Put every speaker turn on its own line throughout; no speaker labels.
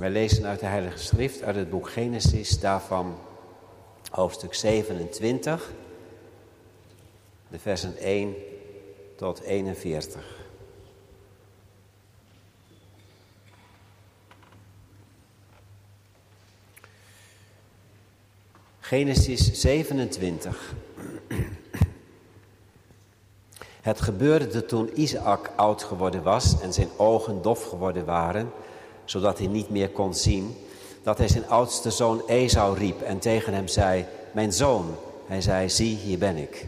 Wij lezen uit de Heilige Schrift, uit het boek Genesis, daarvan hoofdstuk 27, de versen 1 tot 41. Genesis 27. Het gebeurde toen Isaac oud geworden was en zijn ogen dof geworden waren, zodat hij niet meer kon zien, dat hij zijn oudste zoon Esau riep en tegen hem zei, mijn zoon. Hij zei, zie, hier ben ik.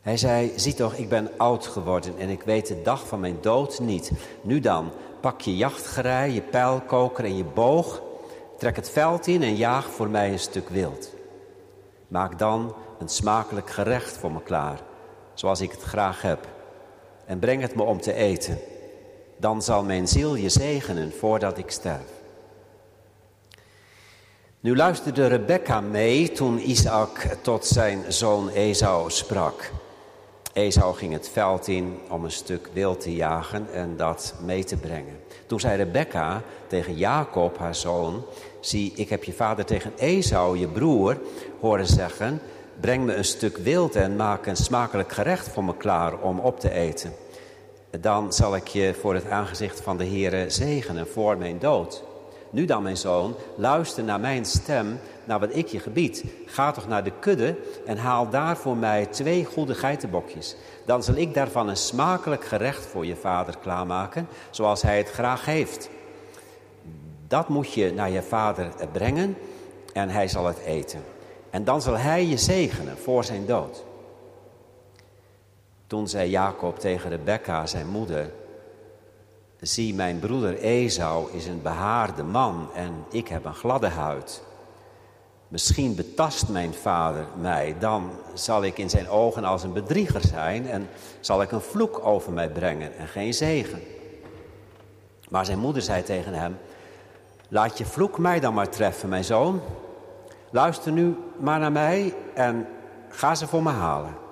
Hij zei, zie toch, ik ben oud geworden en ik weet de dag van mijn dood niet. Nu dan, pak je jachtgerei, je pijlkoker en je boog, trek het veld in en jaag voor mij een stuk wild. Maak dan een smakelijk gerecht voor me klaar, zoals ik het graag heb, en breng het me om te eten. Dan zal mijn ziel je zegenen voordat ik sterf. Nu luisterde Rebecca mee toen Isaac tot zijn zoon Esau sprak. Esau ging het veld in om een stuk wild te jagen en dat mee te brengen. Toen zei Rebecca tegen Jacob, haar zoon, zie, ik heb je vader tegen Esau, je broer, horen zeggen, breng me een stuk wild en maak een smakelijk gerecht voor me klaar om op te eten. Dan zal ik je voor het aangezicht van de Heere zegenen voor mijn dood. Nu dan, mijn zoon, luister naar mijn stem, naar wat ik je gebied. Ga toch naar de kudde en haal daar voor mij twee goede geitenbokjes. Dan zal ik daarvan een smakelijk gerecht voor je vader klaarmaken, zoals hij het graag heeft. Dat moet je naar je vader brengen en hij zal het eten. En dan zal hij je zegenen voor zijn dood. Toen zei Jacob tegen Rebekka, zijn moeder, Zie, mijn broeder Esau is een behaarde man en ik heb een gladde huid. Misschien betast mijn vader mij, dan zal ik in zijn ogen als een bedrieger zijn en zal ik een vloek over mij brengen en geen zegen. Maar zijn moeder zei tegen hem, laat je vloek mij dan maar treffen, mijn zoon. Luister nu maar naar mij en ga ze voor me halen.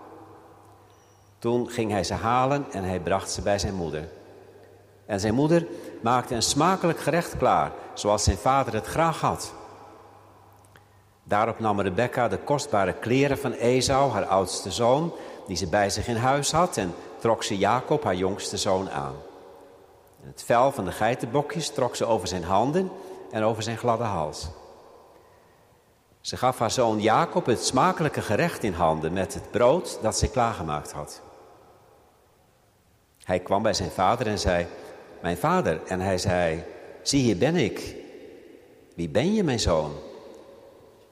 Toen ging hij ze halen en hij bracht ze bij zijn moeder. En zijn moeder maakte een smakelijk gerecht klaar, zoals zijn vader het graag had. Daarop nam Rebecca de kostbare kleren van Esau, haar oudste zoon, die ze bij zich in huis had, en trok ze Jacob, haar jongste zoon, aan. Het vel van de geitenbokjes trok ze over zijn handen en over zijn gladde hals. Ze gaf haar zoon Jacob het smakelijke gerecht in handen met het brood dat ze klaargemaakt had. Hij kwam bij zijn vader en zei: mijn vader. En hij zei, zie hier ben ik. Wie ben je, mijn zoon?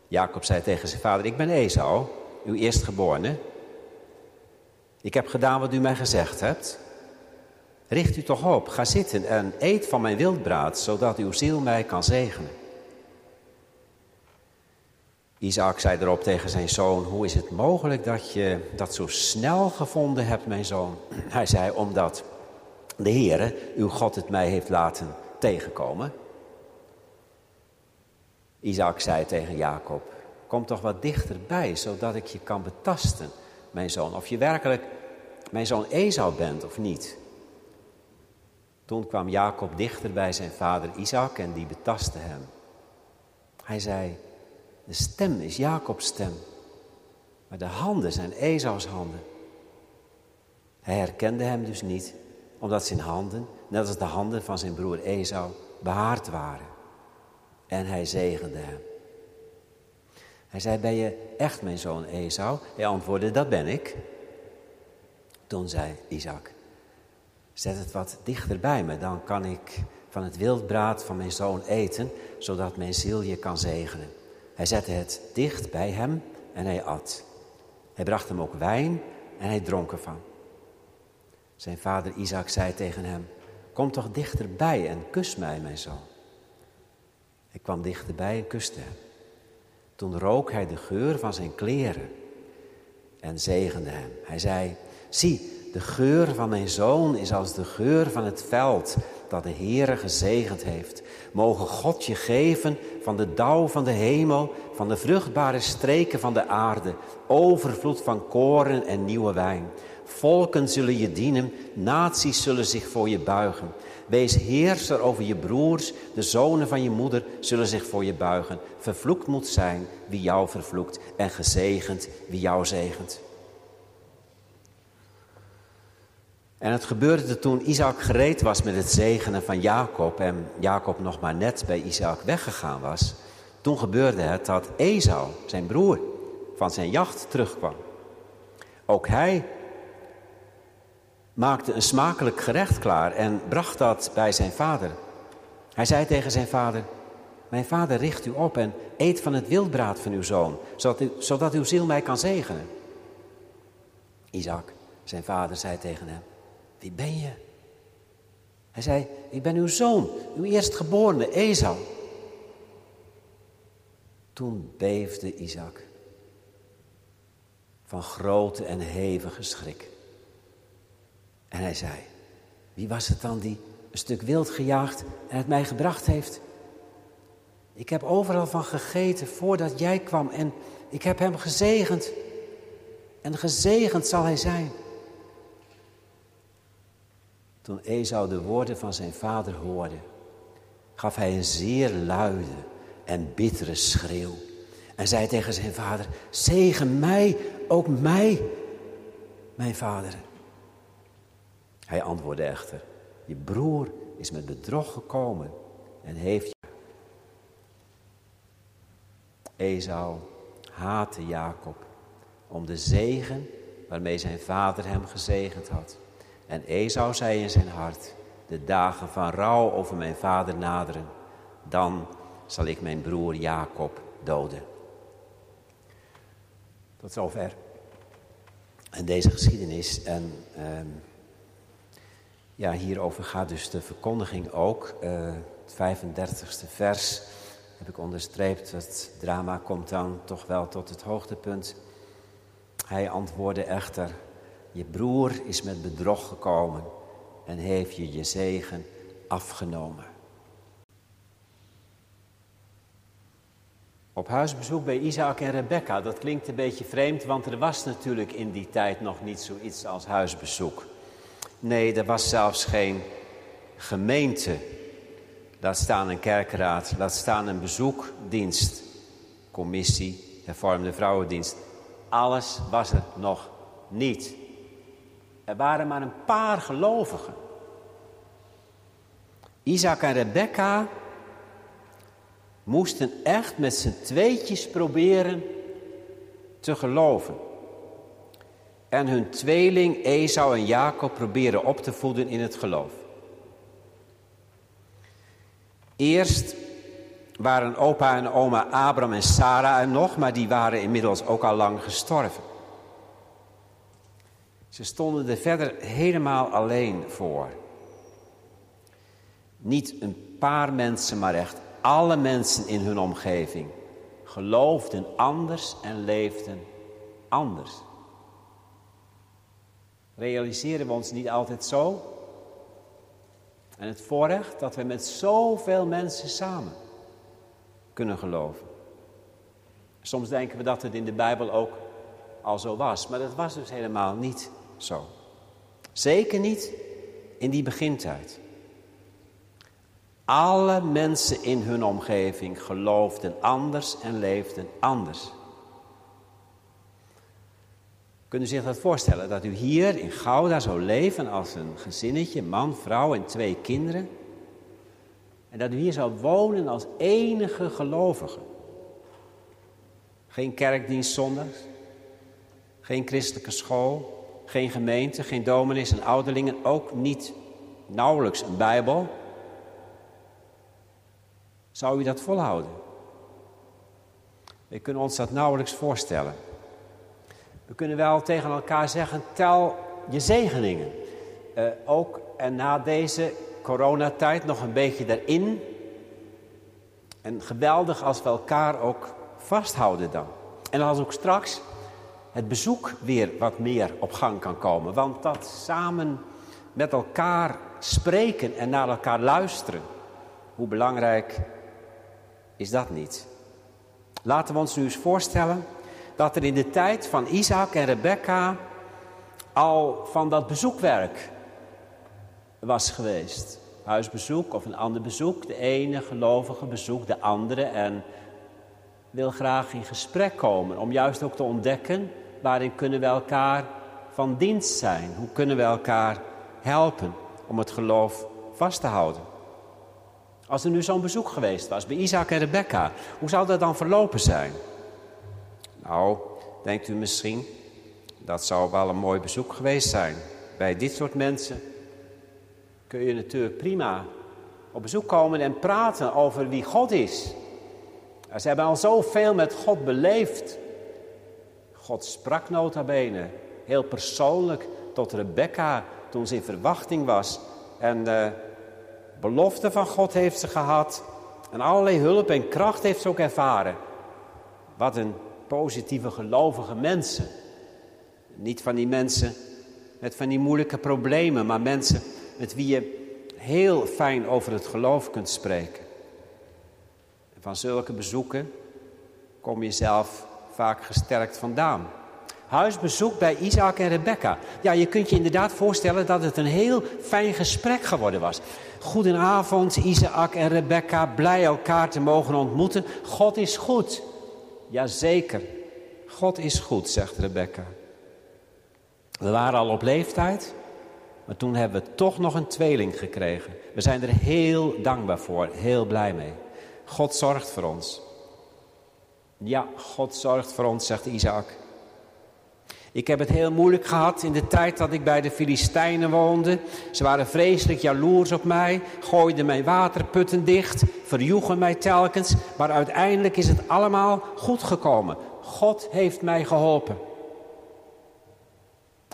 Jacob zei tegen zijn vader, ik ben Esau, uw eerstgeborene. Ik heb gedaan wat u mij gezegd hebt. Richt u toch op, ga zitten en eet van mijn wildbraad, zodat uw ziel mij kan zegenen. Isaac zei erop tegen zijn zoon, hoe is het mogelijk dat je dat zo snel gevonden hebt, mijn zoon? Hij zei, omdat de Heere, uw God, het mij heeft laten tegenkomen. Isaac zei tegen Jacob, kom toch wat dichterbij, zodat ik je kan betasten, mijn zoon, of je werkelijk mijn zoon Esau bent of niet. Toen kwam Jacob dichter bij zijn vader Isaac en die betastte hem. Hij zei, de stem is Jacobs stem, maar de handen zijn Esau's handen. Hij herkende hem dus niet omdat zijn handen, net als de handen van zijn broer Esau, behaard waren. En hij zegende hem. Hij zei, ben je echt mijn zoon Esau? Hij antwoordde, dat ben ik. Toen zei Isaac, zet het wat dichter bij me, dan kan ik van het wildbraad van mijn zoon eten, zodat mijn ziel je kan zegenen. Hij zette het dicht bij hem en hij at. Hij bracht hem ook wijn en hij dronk ervan. Zijn vader Isaac zei tegen hem, kom toch dichterbij en kus mij, mijn zoon. Hij kwam dichterbij en kuste hem. Toen rook hij de geur van zijn kleren en zegende hem. Hij zei, zie, de geur van mijn zoon is als de geur van het veld dat de Heere gezegend heeft. Mogen God je geven van de dauw van de hemel, van de vruchtbare streken van de aarde, overvloed van koren en nieuwe wijn. Volken zullen je dienen, naties zullen zich voor je buigen. Wees heerser over je broers, de zonen van je moeder zullen zich voor je buigen. Vervloekt moet zijn wie jou vervloekt en gezegend wie jou zegent. En het gebeurde toen Isaac gereed was met het zegenen van Jacob en Jacob nog maar net bij Isaac weggegaan was. Toen gebeurde het dat Esau, zijn broer, van zijn jacht terugkwam. Ook hij maakte een smakelijk gerecht klaar en bracht dat bij zijn vader. Hij zei tegen zijn vader: Mijn vader richt u op en eet van het wildbraad van uw zoon, zodat, zodat uw ziel mij kan zegenen. Isaac, zijn vader, zei tegen hem: Wie ben je? Hij zei: Ik ben uw zoon, uw eerstgeborene, Esau. Toen beefde Isaac van grote en hevige schrik. En hij zei, wie was het dan die een stuk wild gejaagd en het mij gebracht heeft? Ik heb overal van gegeten voordat jij kwam en ik heb hem gezegend. En gezegend zal hij zijn. Toen Esau de woorden van zijn vader hoorde, gaf hij een zeer luide en bittere schreeuw. En zei tegen zijn vader, zegen mij, ook mij, mijn vader. Hij antwoordde echter, je broer is met bedrog gekomen en heeft je. Esau haatte Jacob om de zegen waarmee zijn vader hem gezegend had. En Esau zei in zijn hart, de dagen van rouw over mijn vader naderen, dan zal ik mijn broer Jacob doden. Tot zover. En deze geschiedenis. En ehm, ja, hierover gaat dus de verkondiging ook. Uh, het 35ste vers heb ik onderstreept. Het drama komt dan toch wel tot het hoogtepunt. Hij antwoordde echter: Je broer is met bedrog gekomen en heeft je je zegen afgenomen. Op huisbezoek bij Isaac en Rebecca, dat klinkt een beetje vreemd, want er was natuurlijk in die tijd nog niet zoiets als huisbezoek. Nee, er was zelfs geen gemeente. Laat staan een kerkraad, laat staan een bezoekdienst, commissie, hervormde vrouwendienst. Alles was er nog niet. Er waren maar een paar gelovigen. Isaac en Rebecca moesten echt met z'n tweetjes proberen te geloven. En hun tweeling Esau en Jacob proberen op te voeden in het geloof. Eerst waren opa en oma Abram en Sarah er nog, maar die waren inmiddels ook al lang gestorven. Ze stonden er verder helemaal alleen voor. Niet een paar mensen, maar echt alle mensen in hun omgeving geloofden anders en leefden anders. Realiseren we ons niet altijd zo? En het voorrecht dat we met zoveel mensen samen kunnen geloven. Soms denken we dat het in de Bijbel ook al zo was, maar dat was dus helemaal niet zo. Zeker niet in die begintijd. Alle mensen in hun omgeving geloofden anders en leefden anders. Kunt u zich dat voorstellen? Dat u hier in Gouda zou leven als een gezinnetje, man, vrouw en twee kinderen. En dat u hier zou wonen als enige gelovige. Geen kerkdienst zondags, geen christelijke school, geen gemeente, geen dominees en ouderlingen, ook niet nauwelijks een Bijbel. Zou u dat volhouden? We kunnen ons dat nauwelijks voorstellen. We kunnen wel tegen elkaar zeggen, tel je zegeningen. Uh, ook en na deze coronatijd nog een beetje erin. En geweldig als we elkaar ook vasthouden dan. En als ook straks het bezoek weer wat meer op gang kan komen. Want dat samen met elkaar spreken en naar elkaar luisteren, hoe belangrijk is dat niet? Laten we ons nu eens voorstellen dat er in de tijd van Isaac en Rebecca al van dat bezoekwerk was geweest. huisbezoek of een ander bezoek. De ene gelovige bezoekt de andere en wil graag in gesprek komen. Om juist ook te ontdekken waarin kunnen we elkaar van dienst zijn. Hoe kunnen we elkaar helpen om het geloof vast te houden. Als er nu zo'n bezoek geweest was bij Isaac en Rebecca, hoe zou dat dan verlopen zijn? Nou, denkt u misschien, dat zou wel een mooi bezoek geweest zijn. Bij dit soort mensen kun je natuurlijk prima op bezoek komen en praten over wie God is. Ze hebben al zoveel met God beleefd. God sprak nota bene, heel persoonlijk, tot Rebecca toen ze in verwachting was. En de belofte van God heeft ze gehad. En allerlei hulp en kracht heeft ze ook ervaren. Wat een positieve gelovige mensen. Niet van die mensen met van die moeilijke problemen, maar mensen met wie je heel fijn over het geloof kunt spreken. van zulke bezoeken kom je zelf vaak gesterkt vandaan. Huisbezoek bij Isaac en Rebecca. Ja, je kunt je inderdaad voorstellen dat het een heel fijn gesprek geworden was. Goedenavond, Isaac en Rebecca, blij elkaar te mogen ontmoeten. God is goed. Jazeker, God is goed, zegt Rebecca. We waren al op leeftijd, maar toen hebben we toch nog een tweeling gekregen. We zijn er heel dankbaar voor, heel blij mee. God zorgt voor ons. Ja, God zorgt voor ons, zegt Isaac. Ik heb het heel moeilijk gehad in de tijd dat ik bij de Filistijnen woonde. Ze waren vreselijk jaloers op mij, gooiden mijn waterputten dicht, verjoegen mij telkens. Maar uiteindelijk is het allemaal goed gekomen. God heeft mij geholpen.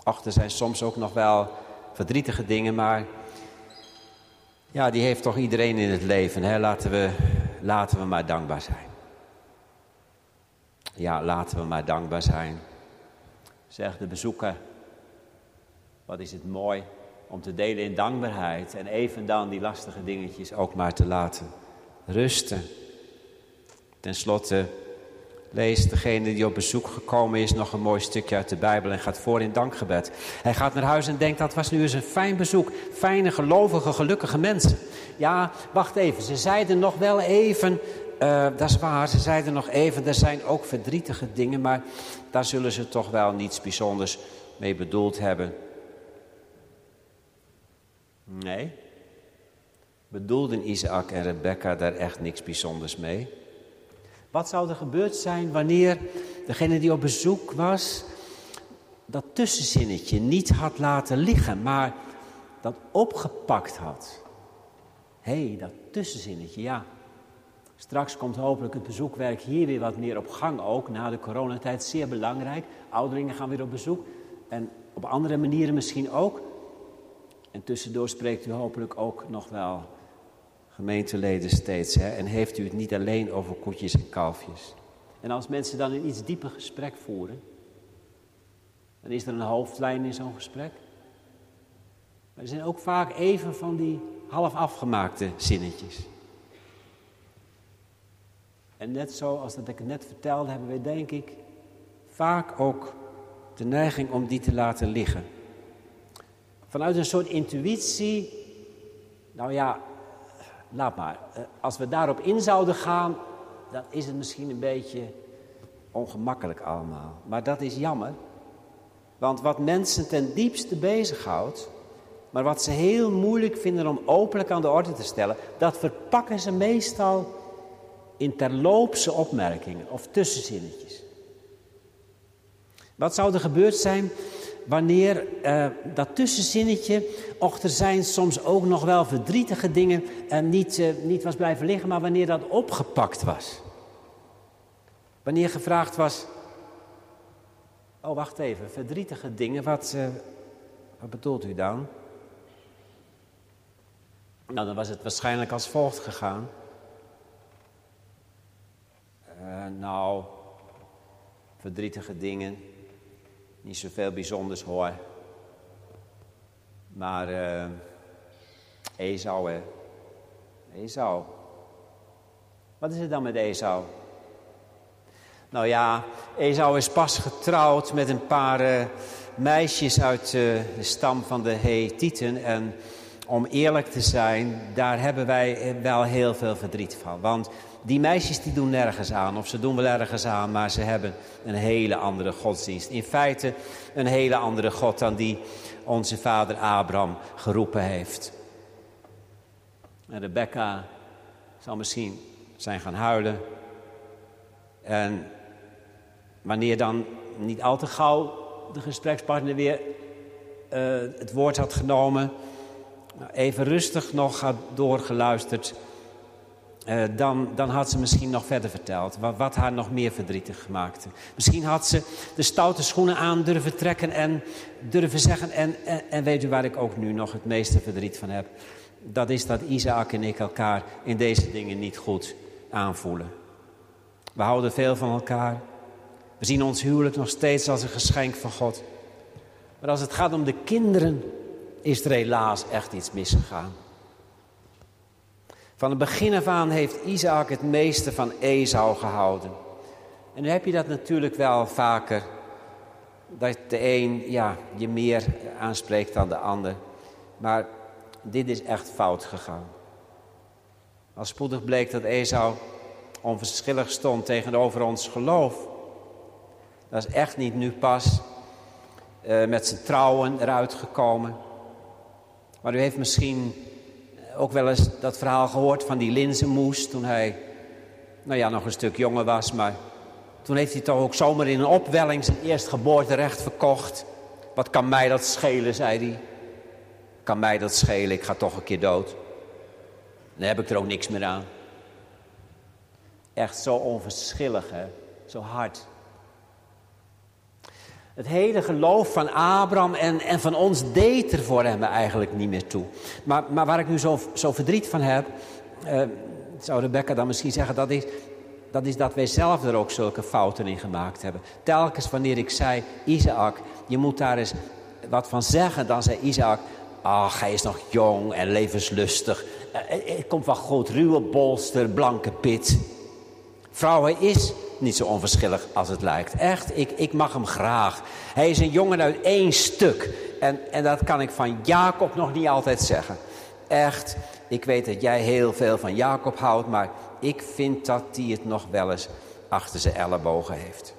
Ach, er zijn soms ook nog wel verdrietige dingen, maar ja, die heeft toch iedereen in het leven. Laten, we, laten we maar dankbaar zijn. Ja, laten we maar dankbaar zijn. Zegt de bezoeker, wat is het mooi om te delen in dankbaarheid en even dan die lastige dingetjes ook maar te laten rusten. Ten slotte leest degene die op bezoek gekomen is nog een mooi stukje uit de Bijbel en gaat voor in dankgebed. Hij gaat naar huis en denkt dat was nu eens een fijn bezoek. Fijne, gelovige, gelukkige mensen. Ja, wacht even, ze zeiden nog wel even uh, dat is waar, ze zeiden nog even, er zijn ook verdrietige dingen, maar daar zullen ze toch wel niets bijzonders mee bedoeld hebben. Nee, bedoelden Isaac en Rebecca daar echt niks bijzonders mee? Wat zou er gebeurd zijn wanneer degene die op bezoek was, dat tussenzinnetje niet had laten liggen, maar dat opgepakt had? Hé, hey, dat tussenzinnetje, ja. Straks komt hopelijk het bezoekwerk hier weer wat meer op gang ook. Na de coronatijd zeer belangrijk. Ouderlingen gaan weer op bezoek. En op andere manieren misschien ook. En tussendoor spreekt u hopelijk ook nog wel gemeenteleden steeds. Hè? En heeft u het niet alleen over koetjes en kalfjes. En als mensen dan een iets dieper gesprek voeren. Dan is er een hoofdlijn in zo'n gesprek. Maar er zijn ook vaak even van die half afgemaakte zinnetjes. En net zoals dat ik het net vertelde, hebben wij denk ik vaak ook de neiging om die te laten liggen. Vanuit een soort intuïtie, nou ja, laat maar. Eh, als we daarop in zouden gaan, dan is het misschien een beetje ongemakkelijk allemaal. Maar dat is jammer. Want wat mensen ten diepste bezighoudt, maar wat ze heel moeilijk vinden om openlijk aan de orde te stellen, dat verpakken ze meestal in terloopse opmerkingen of tussenzinnetjes. Wat zou er gebeurd zijn wanneer uh, dat tussenzinnetje, och er zijn soms ook nog wel verdrietige dingen, en niet, uh, niet was blijven liggen, maar wanneer dat opgepakt was? Wanneer gevraagd was, oh wacht even, verdrietige dingen, wat, wat bedoelt u dan? Nou, dan was het waarschijnlijk als volgt gegaan. Uh, nou, verdrietige dingen. Niet zoveel bijzonders hoor. Maar uh, Esau, hè. Wat is het dan met Esau? Nou ja, Esau is pas getrouwd met een paar uh, meisjes uit de stam van de Hethieten. En om eerlijk te zijn, daar hebben wij wel heel veel verdriet van. Want die meisjes die doen nergens aan, of ze doen wel ergens aan, maar ze hebben een hele andere godsdienst. In feite een hele andere God dan die onze vader Abraham geroepen heeft. Rebecca zal misschien zijn gaan huilen. En wanneer dan niet al te gauw de gesprekspartner weer uh, het woord had genomen, even rustig nog had doorgeluisterd, uh, dan, dan had ze misschien nog verder verteld wat, wat, haar nog meer verdrietig maakte. Misschien had ze de stoute schoenen aan durven trekken en durven zeggen, en, en, en weet u waar ik ook nu nog het meeste verdriet van heb? Dat is dat Isaac en ik elkaar in deze dingen niet goed aanvoelen. We houden veel van elkaar. We zien ons huwelijk nog steeds als een geschenk van God. Maar als het gaat om de kinderen, is er helaas echt iets misgegaan. Van het begin af aan heeft Isaac het meeste van Esau gehouden. En nu heb je dat natuurlijk wel vaker. Dat de een ja, je meer aanspreekt dan de ander. Maar dit is echt fout gegaan. Als spoedig bleek dat Esau onverschillig stond tegenover ons geloof. Dat is echt niet nu pas uh, met zijn trouwen eruit gekomen. Maar u heeft misschien ook wel eens dat verhaal gehoord van die linzenmoes toen hij, nou ja, nog een stuk jonger was. Maar toen heeft hij toch ook zomaar in een opwelling zijn eerstgeboorterecht verkocht. Wat kan mij dat schelen, zei hij. Kan mij dat schelen, ik ga toch een keer dood. Dan heb ik er ook niks meer aan. Echt zo onverschillig, hè? Zo hard. Het hele geloof van Abraham en, en van ons deed er voor hem eigenlijk niet meer toe. Maar, maar waar ik nu zo, zo verdriet van heb, uh, zou Rebecca dan misschien zeggen, dat is, dat is dat wij zelf er ook zulke fouten in gemaakt hebben. Telkens wanneer ik zei, Isaac, je moet daar eens wat van zeggen, dan zei Isaac, ach, hij is nog jong en levenslustig. Het komt wel goed, ruwe bolster, blanke pit. Vrouw, hij is niet zo onverschillig als het lijkt. Echt, ik, ik mag hem graag. Hij is een jongen uit één stuk. En, en dat kan ik van Jacob nog niet altijd zeggen. Echt, ik weet dat jij heel veel van Jacob houdt, maar ik vind dat hij het nog wel eens achter zijn ellebogen heeft.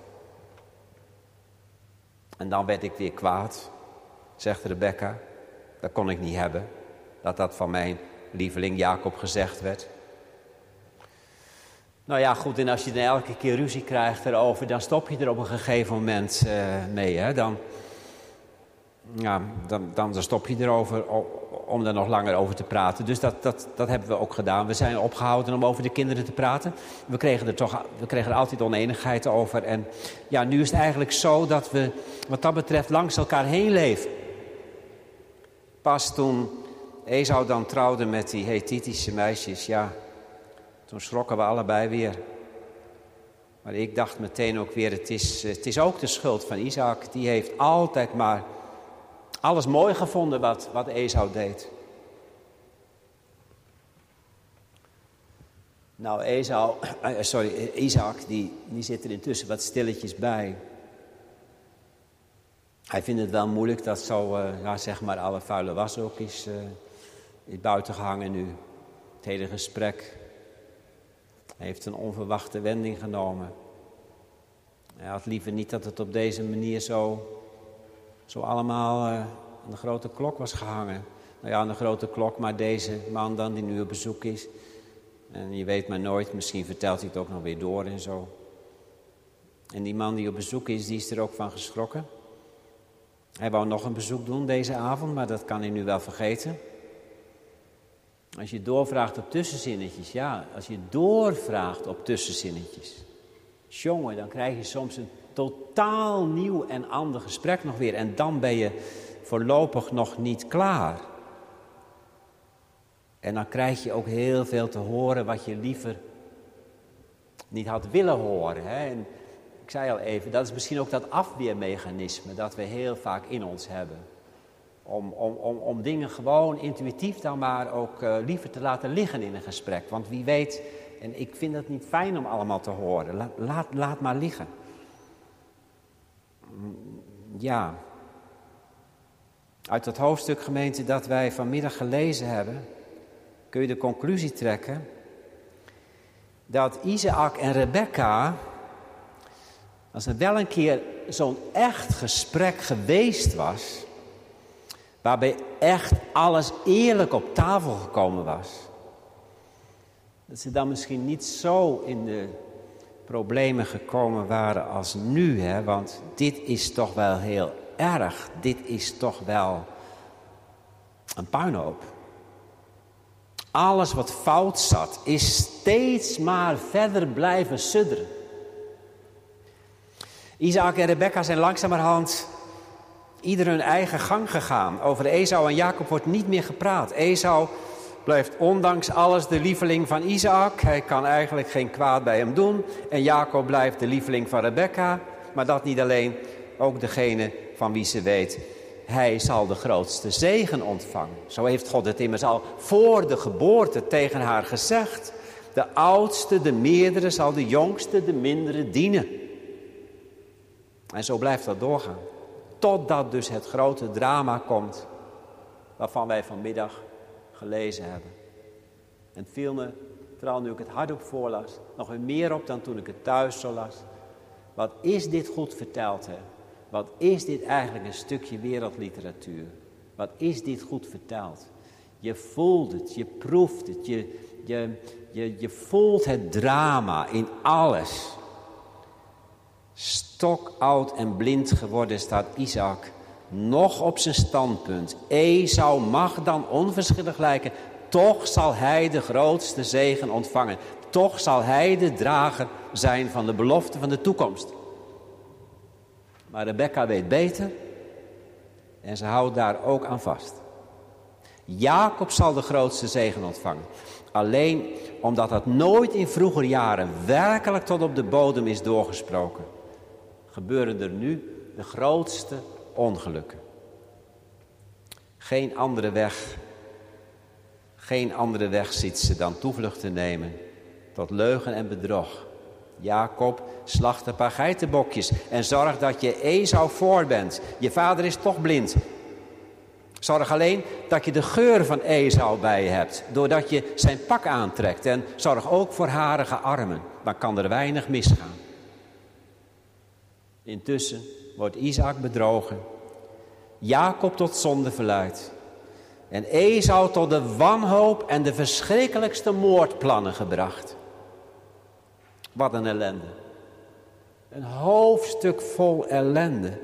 En dan werd ik weer kwaad, zegt Rebecca. Dat kon ik niet hebben, dat dat van mijn lieveling Jacob gezegd werd. Nou ja, goed, en als je dan elke keer ruzie krijgt erover, dan stop je er op een gegeven moment uh, mee. Hè? Dan, ja, dan, dan, stop je erover om er nog langer over te praten. Dus dat, dat, dat hebben we ook gedaan. We zijn opgehouden om over de kinderen te praten. We kregen er, toch, we kregen altijd oneenigheid over. En ja, nu is het eigenlijk zo dat we wat dat betreft langs elkaar heen leven. Pas toen Esau dan trouwde met die Hethitische meisjes, ja, toen schrokken we allebei weer. Maar ik dacht meteen ook weer, het is, het is ook de schuld van Isaac. Die heeft altijd maar alles mooi gevonden wat, wat Esau deed. Nou, Esau, eh, sorry, Isaac, die, die zit er intussen wat stilletjes bij. Hij vindt het wel moeilijk dat zo, uh, ja, zeg maar, alle vuile was ook is, uh, is buiten gehangen nu. Het hele gesprek heeft een onverwachte wending genomen. Hij had liever niet dat het op deze manier zo, zo allemaal uh, aan de grote klok was gehangen. Nou ja, aan de grote klok, maar deze man dan die nu op bezoek is. En je weet maar nooit, misschien vertelt hij het ook nog weer door en zo. En die man die op bezoek is, die is er ook van geschrokken. Hij wou nog een bezoek doen deze avond, maar dat kan hij nu wel vergeten. Als je doorvraagt op tussenzinnetjes, ja, als je doorvraagt op tussenzinnetjes, jongen, dan krijg je soms een totaal nieuw en ander gesprek nog weer. En dan ben je voorlopig nog niet klaar. En dan krijg je ook heel veel te horen wat je liever niet had willen horen. Hè? En ik zei al even, dat is misschien ook dat afweermechanisme dat we heel vaak in ons hebben. Om, om, om, dingen gewoon intuïtief dan maar ook uh, liever te laten liggen in een gesprek. Want wie weet, en ik vind het niet fijn om allemaal te horen. Laat, laat, laat maar liggen. Mm, ja. Uit het hoofdstuk gemeente dat wij vanmiddag gelezen hebben, kun je de conclusie trekken dat Isaac en Rebecca, als er wel een keer zo'n echt gesprek geweest was, waarbij echt alles eerlijk op tafel gekomen was, dat ze dan misschien niet zo in de problemen gekomen waren als nu, hè? want dit is toch wel heel erg, dit is toch wel een puinhoop. Alles wat fout zat, is steeds maar verder blijven sudderen. Isaac en Rebecca zijn langzamerhand ieder hun eigen gang gegaan. Over Esau en Jacob wordt niet meer gepraat. Esau blijft ondanks alles de lieveling van Isaac. Hij kan eigenlijk geen kwaad bij hem doen. En Jacob blijft de lieveling van Rebecca. Maar dat niet alleen, ook degene van wie ze weet hij zal de grootste zegen ontvangen. Zo heeft God het immers al voor de geboorte tegen haar gezegd. De oudste, de meerdere, zal de jongste, de mindere dienen. En zo blijft dat doorgaan. Totdat dus het grote drama komt, waarvan wij vanmiddag gelezen hebben. En het viel me, vooral nu ik het hardop voorlas, nog weer meer op dan toen ik het thuis zo las. Wat is dit goed verteld, hè? Wat is dit eigenlijk een stukje wereldliteratuur? Wat is dit goed verteld? Je voelt het, je proeft het, je, je, je, je voelt het drama in alles. Stokoud en blind geworden staat Isaac nog op zijn standpunt. Esau mag dan onverschillig lijken, toch zal hij de grootste zegen ontvangen. Toch zal hij de drager zijn van de belofte van de toekomst. Maar Rebecca weet beter en ze houdt daar ook aan vast. Jacob zal de grootste zegen ontvangen. Alleen omdat dat nooit in vroeger jaren werkelijk tot op de bodem is doorgesproken, gebeuren er nu de grootste ongelukken. Geen andere weg, geen andere weg ziet ze dan toevlucht te nemen tot leugen en bedrog. Jacob, slacht een paar geitenbokjes en zorg dat je Esau voor bent. Je vader is toch blind. Zorg alleen dat je de geur van Esau bij hebt, doordat je zijn pak aantrekt. En zorg ook voor harige armen, dan kan er weinig misgaan. Intussen wordt Isaac bedrogen, Jacob tot zonde verluid en Esau tot de wanhoop en de verschrikkelijkste moordplannen gebracht. Wat een ellende. Een hoofdstuk vol ellende.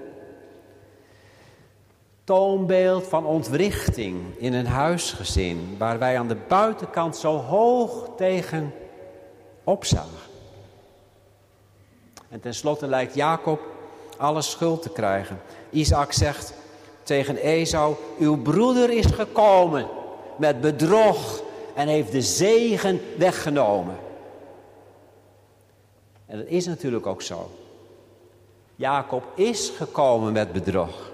Toonbeeld van ontwrichting in een huisgezin waar wij aan de buitenkant zo hoog tegen opzagen. En tenslotte lijkt Jacob alle schuld te krijgen. Isaac zegt tegen Esau: Uw broeder is gekomen met bedrog en heeft de zegen weggenomen. En dat is natuurlijk ook zo. Jacob is gekomen met bedrog.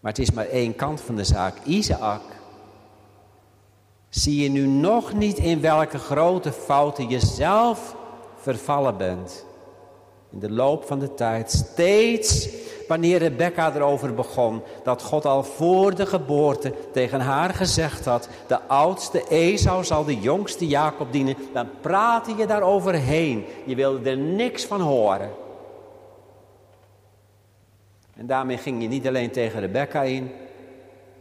Maar het is maar één kant van de zaak. Isaac, zie je nu nog niet in welke grote fouten je zelf vervallen bent. In de loop van de tijd steeds wanneer Rebecca erover begon dat God al voor de geboorte tegen haar gezegd had, de oudste Esau zal de jongste Jacob dienen, dan praatte je daaroverheen. Je wilde er niks van horen. En daarmee ging je niet alleen tegen Rebecca in,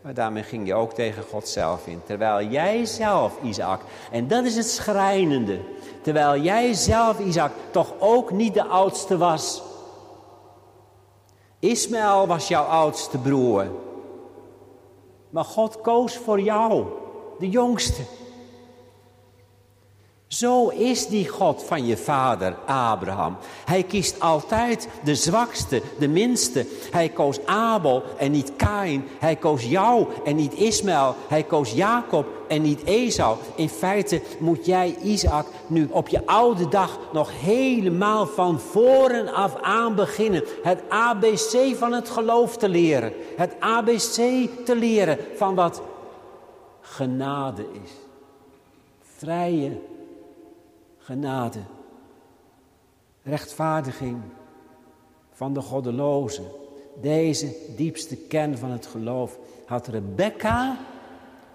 maar daarmee ging je ook tegen God zelf in. Terwijl jij zelf, Isaac, en dat is het schrijnende, terwijl jij zelf, Isaac, toch ook niet de oudste was. Ismaël was jouw oudste broer. Maar God koos voor jou, de jongste. Zo is die God van je vader Abraham. Hij kiest altijd de zwakste, de minste. Hij koos Abel en niet Kain. Hij koos jou en niet Ismaël. Hij koos Jacob en niet Esau. In feite moet jij Isaac nu op je oude dag nog helemaal van voren af aan beginnen. Het ABC van het geloof te leren. Het ABC te leren van wat genade is. Vrije genade, rechtvaardiging van de goddeloze, deze diepste kern van het geloof had Rebecca,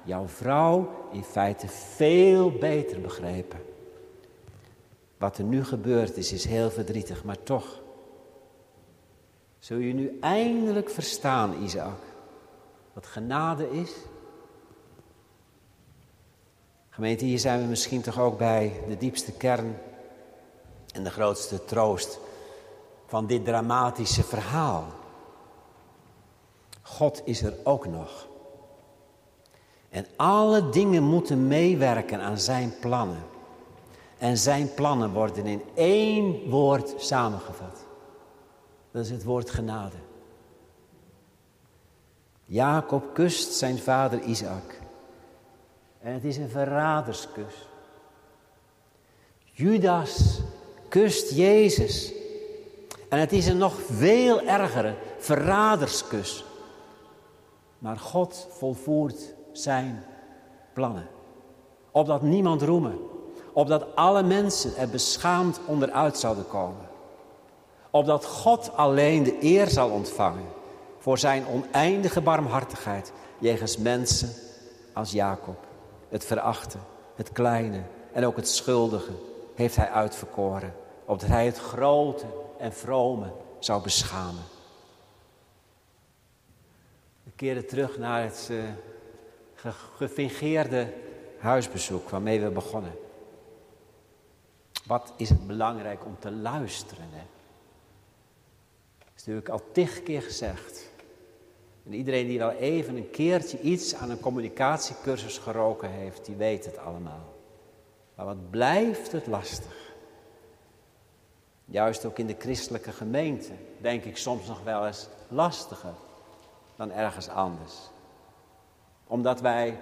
jouw vrouw, in feite veel beter begrepen. Wat er nu gebeurd is, is heel verdrietig, maar toch. Zul je nu eindelijk verstaan, Isaac, wat genade is? Gemeente, hier zijn we misschien toch ook bij de diepste kern en de grootste troost van dit dramatische verhaal. God is er ook nog. En alle dingen moeten meewerken aan zijn plannen. En zijn plannen worden in één woord samengevat. Dat is het woord genade. Jacob kust zijn vader Isaac. En het is een verraderskus. Judas kust Jezus. En het is een nog veel ergere verraderskus. Maar God volvoert zijn plannen. Opdat niemand roemen. Opdat alle mensen er beschaamd onderuit zouden komen. Opdat God alleen de eer zal ontvangen voor zijn oneindige barmhartigheid jegens mensen als Jacob. Het verachten, het kleine en ook het schuldige heeft hij uitverkoren. Opdat hij het grote en vrome zou beschamen. We keren terug naar het uh, gefingeerde huisbezoek waarmee we begonnen. Wat is het belangrijk om te luisteren? Hè? Dat is natuurlijk al tig keer gezegd. En iedereen die wel even een keertje iets aan een communicatiecursus geroken heeft, die weet het allemaal. Maar wat blijft het lastig? Juist ook in de christelijke gemeente denk ik soms nog wel eens lastiger dan ergens anders. Omdat wij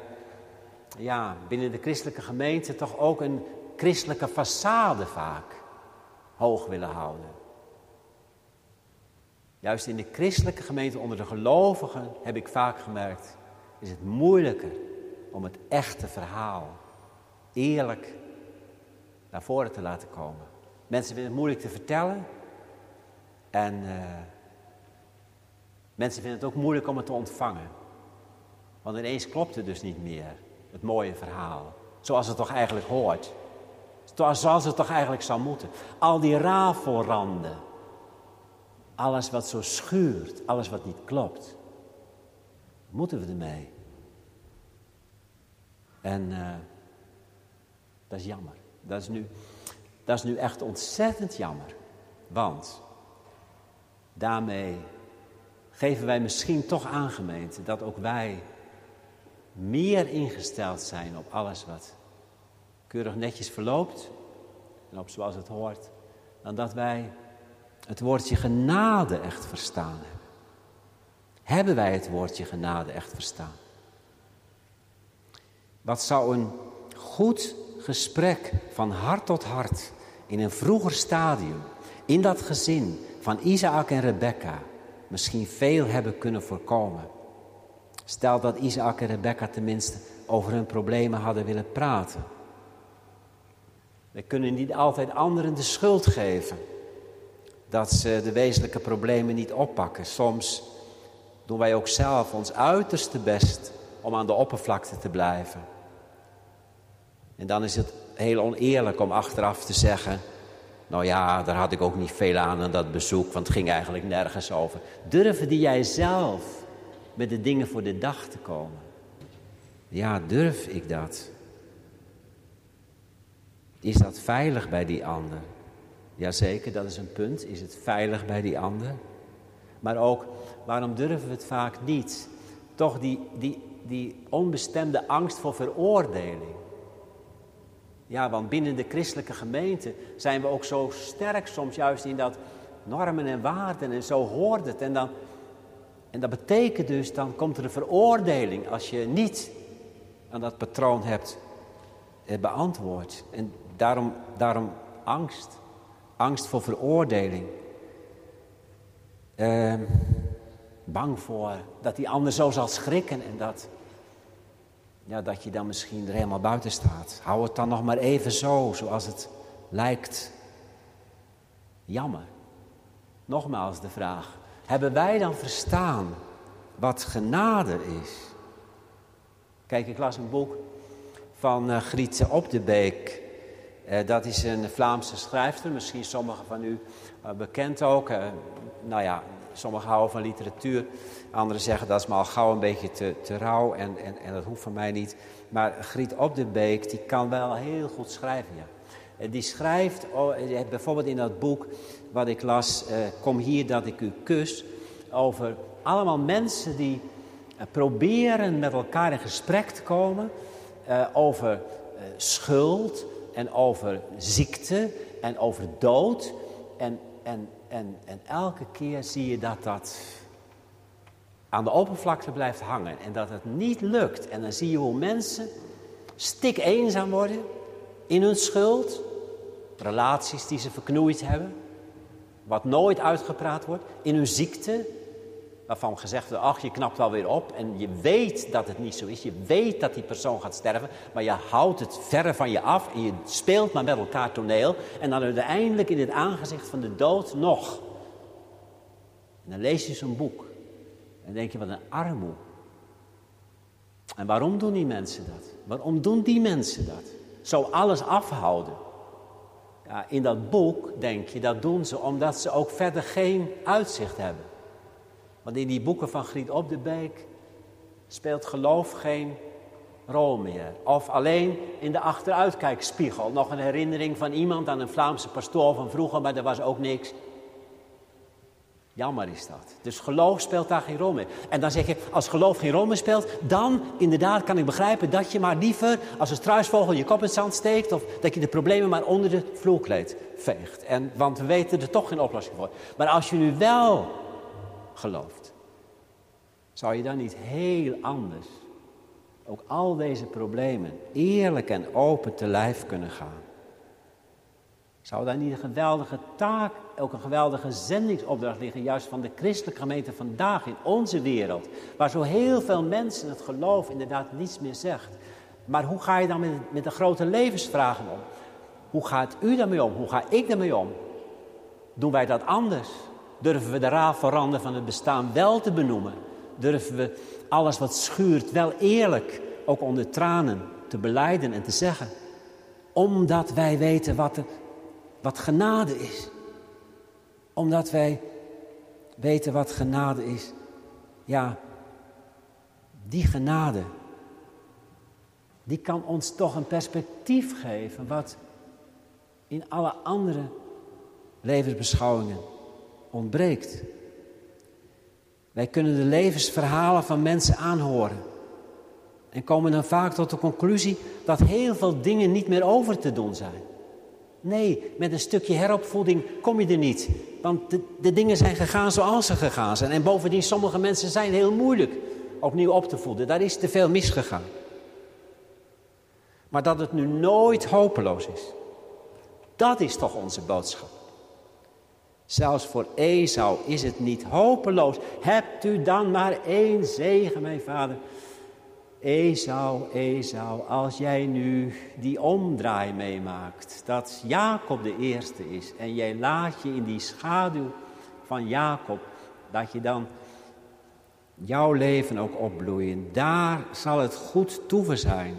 ja, binnen de christelijke gemeente toch ook een christelijke façade vaak hoog willen houden. Juist in de christelijke gemeente onder de gelovigen heb ik vaak gemerkt, is het moeilijker om het echte verhaal eerlijk naar voren te laten komen. Mensen vinden het moeilijk te vertellen en uh, mensen vinden het ook moeilijk om het te ontvangen. Want ineens klopt het dus niet meer, het mooie verhaal, zoals het toch eigenlijk hoort. Zoals het toch eigenlijk zou moeten. Al die rafelranden alles wat zo schuurt, alles wat niet klopt, moeten we ermee. En uh, dat is jammer. Dat is, nu, dat is nu echt ontzettend jammer. Want daarmee geven wij misschien toch aan, gemeente, dat ook wij meer ingesteld zijn op alles wat keurig netjes verloopt en op zoals het hoort, dan dat wij het woordje genade echt verstaan hebben. Hebben wij het woordje genade echt verstaan? Wat zou een goed gesprek van hart tot hart in een vroeger stadium, in dat gezin van Isaac en Rebecca, misschien veel hebben kunnen voorkomen? Stel dat Isaac en Rebecca tenminste over hun problemen hadden willen praten. We kunnen niet altijd anderen de schuld geven dat ze de wezenlijke problemen niet oppakken. Soms doen wij ook zelf ons uiterste best om aan de oppervlakte te blijven. En dan is het heel oneerlijk om achteraf te zeggen: Nou ja, daar had ik ook niet veel aan aan dat bezoek, want het ging eigenlijk nergens over. Durfde jij zelf met de dingen voor de dag te komen? Ja, durf ik dat? Is dat veilig bij die ander? Jazeker, dat is een punt. Is het veilig bij die ander? Maar ook, waarom durven we het vaak niet? Toch die, die, die onbestemde angst voor veroordeling. Ja, want binnen de christelijke gemeente zijn we ook zo sterk soms juist in dat normen en waarden en zo hoort het. En, dan, en dat betekent dus, dan komt er een veroordeling als je niet aan dat patroon hebt eh, beantwoord. En daarom, daarom angst. Angst voor veroordeling. Uh, bang voor dat die ander zo zal schrikken en dat, ja, dat je dan misschien er helemaal buiten staat. Hou het dan nog maar even zo, zoals het lijkt. Jammer. Nogmaals de vraag: Hebben wij dan verstaan wat genade is? Kijk, ik las een boek van uh, Griet Op de Beek. Uh, dat is een Vlaamse schrijfster, misschien sommigen van u uh, bekend ook. nou ja, sommigen houden van literatuur. Anderen zeggen dat is maar al gauw een beetje te, te rauw en, en, en dat hoeft van mij niet. Maar Griet Op de Beek, die kan wel heel goed schrijven, ja. Die schrijft, oh, bijvoorbeeld in dat boek wat ik las, Kom hier dat ik u kus, over allemaal mensen die proberen met elkaar in gesprek te komen over schuld en over ziekte en over dood. En, en, en, en elke keer zie je dat dat aan de oppervlakte blijft hangen en dat het niet lukt. En dan zie je hoe mensen stik eenzaam worden in hun schuld, relaties die ze verknoeid hebben, wat nooit uitgepraat wordt, in hun ziekte, waarvan gezegd wordt, ach je knapt wel weer op en je weet dat het niet zo is. Je weet dat die persoon gaat sterven, maar je houdt het verre van je af en je speelt maar met elkaar toneel. En dan uiteindelijk in het aangezicht van de dood nog. En dan lees je zo'n boek en denk je, wat een armoe. En waarom doen die mensen dat? Waarom doen die mensen dat? Zo alles afhouden. Ja, in dat boek denk je, dat doen ze omdat ze ook verder geen uitzicht hebben. Want in die boeken van Griet op de Beek speelt geloof geen rol meer. Of alleen in de achteruitkijkspiegel. Nog een herinnering van iemand aan een Vlaamse pastoor van vroeger, maar er was ook niks. Jammer is dat. Dus geloof speelt daar geen rol meer. En dan zeg je, als geloof geen rol meer speelt, dan inderdaad kan ik begrijpen dat je maar liever als een struisvogel je kop in het zand steekt. Of dat je de problemen maar onder de vloerkleed veegt. En, want we weten er toch geen oplossing voor. Maar als je nu wel gelooft, zou je dan niet heel anders ook al deze problemen eerlijk en open te lijf kunnen gaan? Zou daar niet een geweldige taak, ook een geweldige zendingsopdracht liggen, juist van de christelijke gemeente vandaag in onze wereld, waar zo heel veel mensen het geloof inderdaad niets meer zegt. Maar hoe ga je dan met, met de grote levensvragen om? Hoe gaat u daarmee om? Hoe ga ik daarmee om? Doen wij dat anders? Durven we de raafveranden van het bestaan wel te benoemen? Durven we alles wat schuurt wel eerlijk, ook onder tranen, te beleiden en te zeggen? Omdat wij weten wat, wat genade is. Omdat wij weten wat genade is. Ja, die genade, die kan ons toch een perspectief geven wat in alle andere levensbeschouwingen ontbreekt. Wij kunnen de levensverhalen van mensen aanhoren. En komen dan vaak tot de conclusie dat heel veel dingen niet meer over te doen zijn. Nee, met een stukje heropvoeding kom je er niet. Want de, de dingen zijn gegaan zoals ze gegaan zijn. En bovendien, sommige mensen zijn heel moeilijk opnieuw op te voeden. Daar is te veel misgegaan. Maar dat het nu nooit hopeloos is. Dat is toch onze boodschap. Zelfs voor Esau is het niet hopeloos. Hebt u dan maar één zegen, mijn vader. Esau, Esau, als jij nu die omdraai meemaakt, dat Jacob de eerste is en jij laat je in die schaduw van Jacob, dat je dan jouw leven ook opbloeien. Daar zal het goed toeven zijn.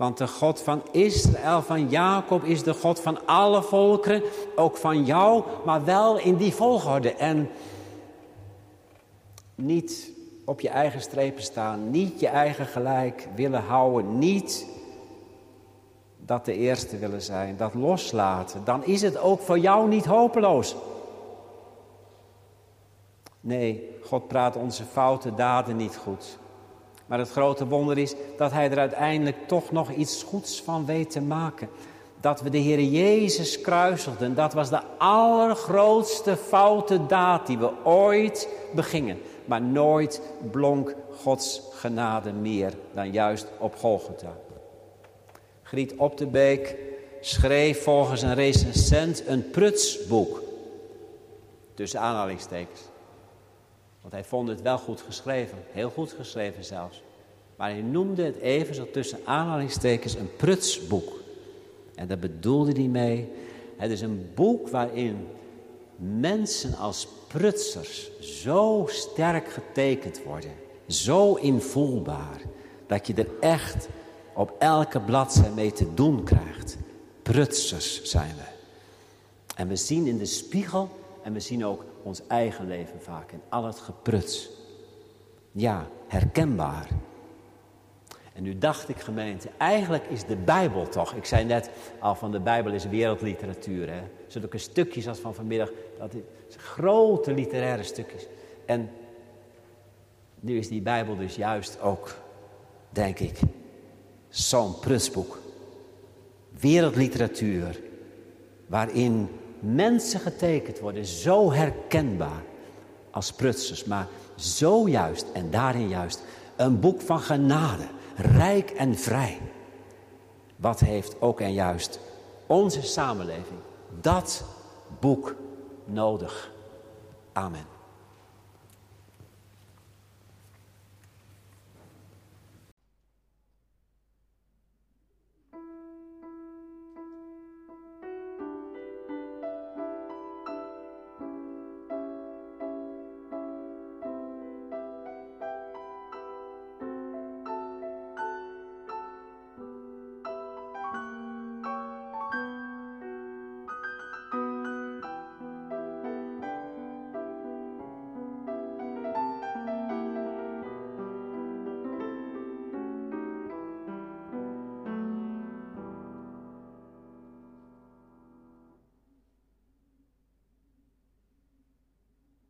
Want de God van Israël, van Jacob, is de God van alle volkeren, ook van jou, maar wel in die volgorde. En niet op je eigen strepen staan, niet je eigen gelijk willen houden, niet dat de eerste willen zijn, dat loslaten. Dan is het ook voor jou niet hopeloos. Nee, God praat onze foute daden niet goed. Maar het grote wonder is dat hij er uiteindelijk toch nog iets goeds van weet te maken. Dat we de Heer Jezus kruiselden, dat was de allergrootste foute daad die we ooit begingen. Maar nooit blonk Gods genade meer dan juist op Golgotha. Griet Op de Beek schreef volgens een recensent een prutsboek. Tussen aanhalingstekens. Want hij vond het wel goed geschreven, heel goed geschreven zelfs. Maar hij noemde het even zo tussen aanhalingstekens een prutsboek. En daar bedoelde hij mee. Het is een boek waarin mensen als prutsers zo sterk getekend worden, zo invoelbaar, dat je er echt op elke bladzijde mee te doen krijgt. Prutsers zijn we. En we zien in de spiegel en we zien ook ons eigen leven vaak in al het gepruts. Ja, herkenbaar. En nu dacht ik gemeente, eigenlijk is de Bijbel toch, ik zei net al van de Bijbel is wereldliteratuur. Hè? Zulke stukjes als van vanmiddag, dat is grote literaire stukjes. En nu is die Bijbel dus juist ook, denk ik, zo'n prutsboek. Wereldliteratuur, waarin mensen getekend worden, zo herkenbaar als prutsers, maar zo juist en daarin juist een boek van genade, rijk en vrij. Wat heeft ook en juist onze samenleving dat boek nodig? Amen.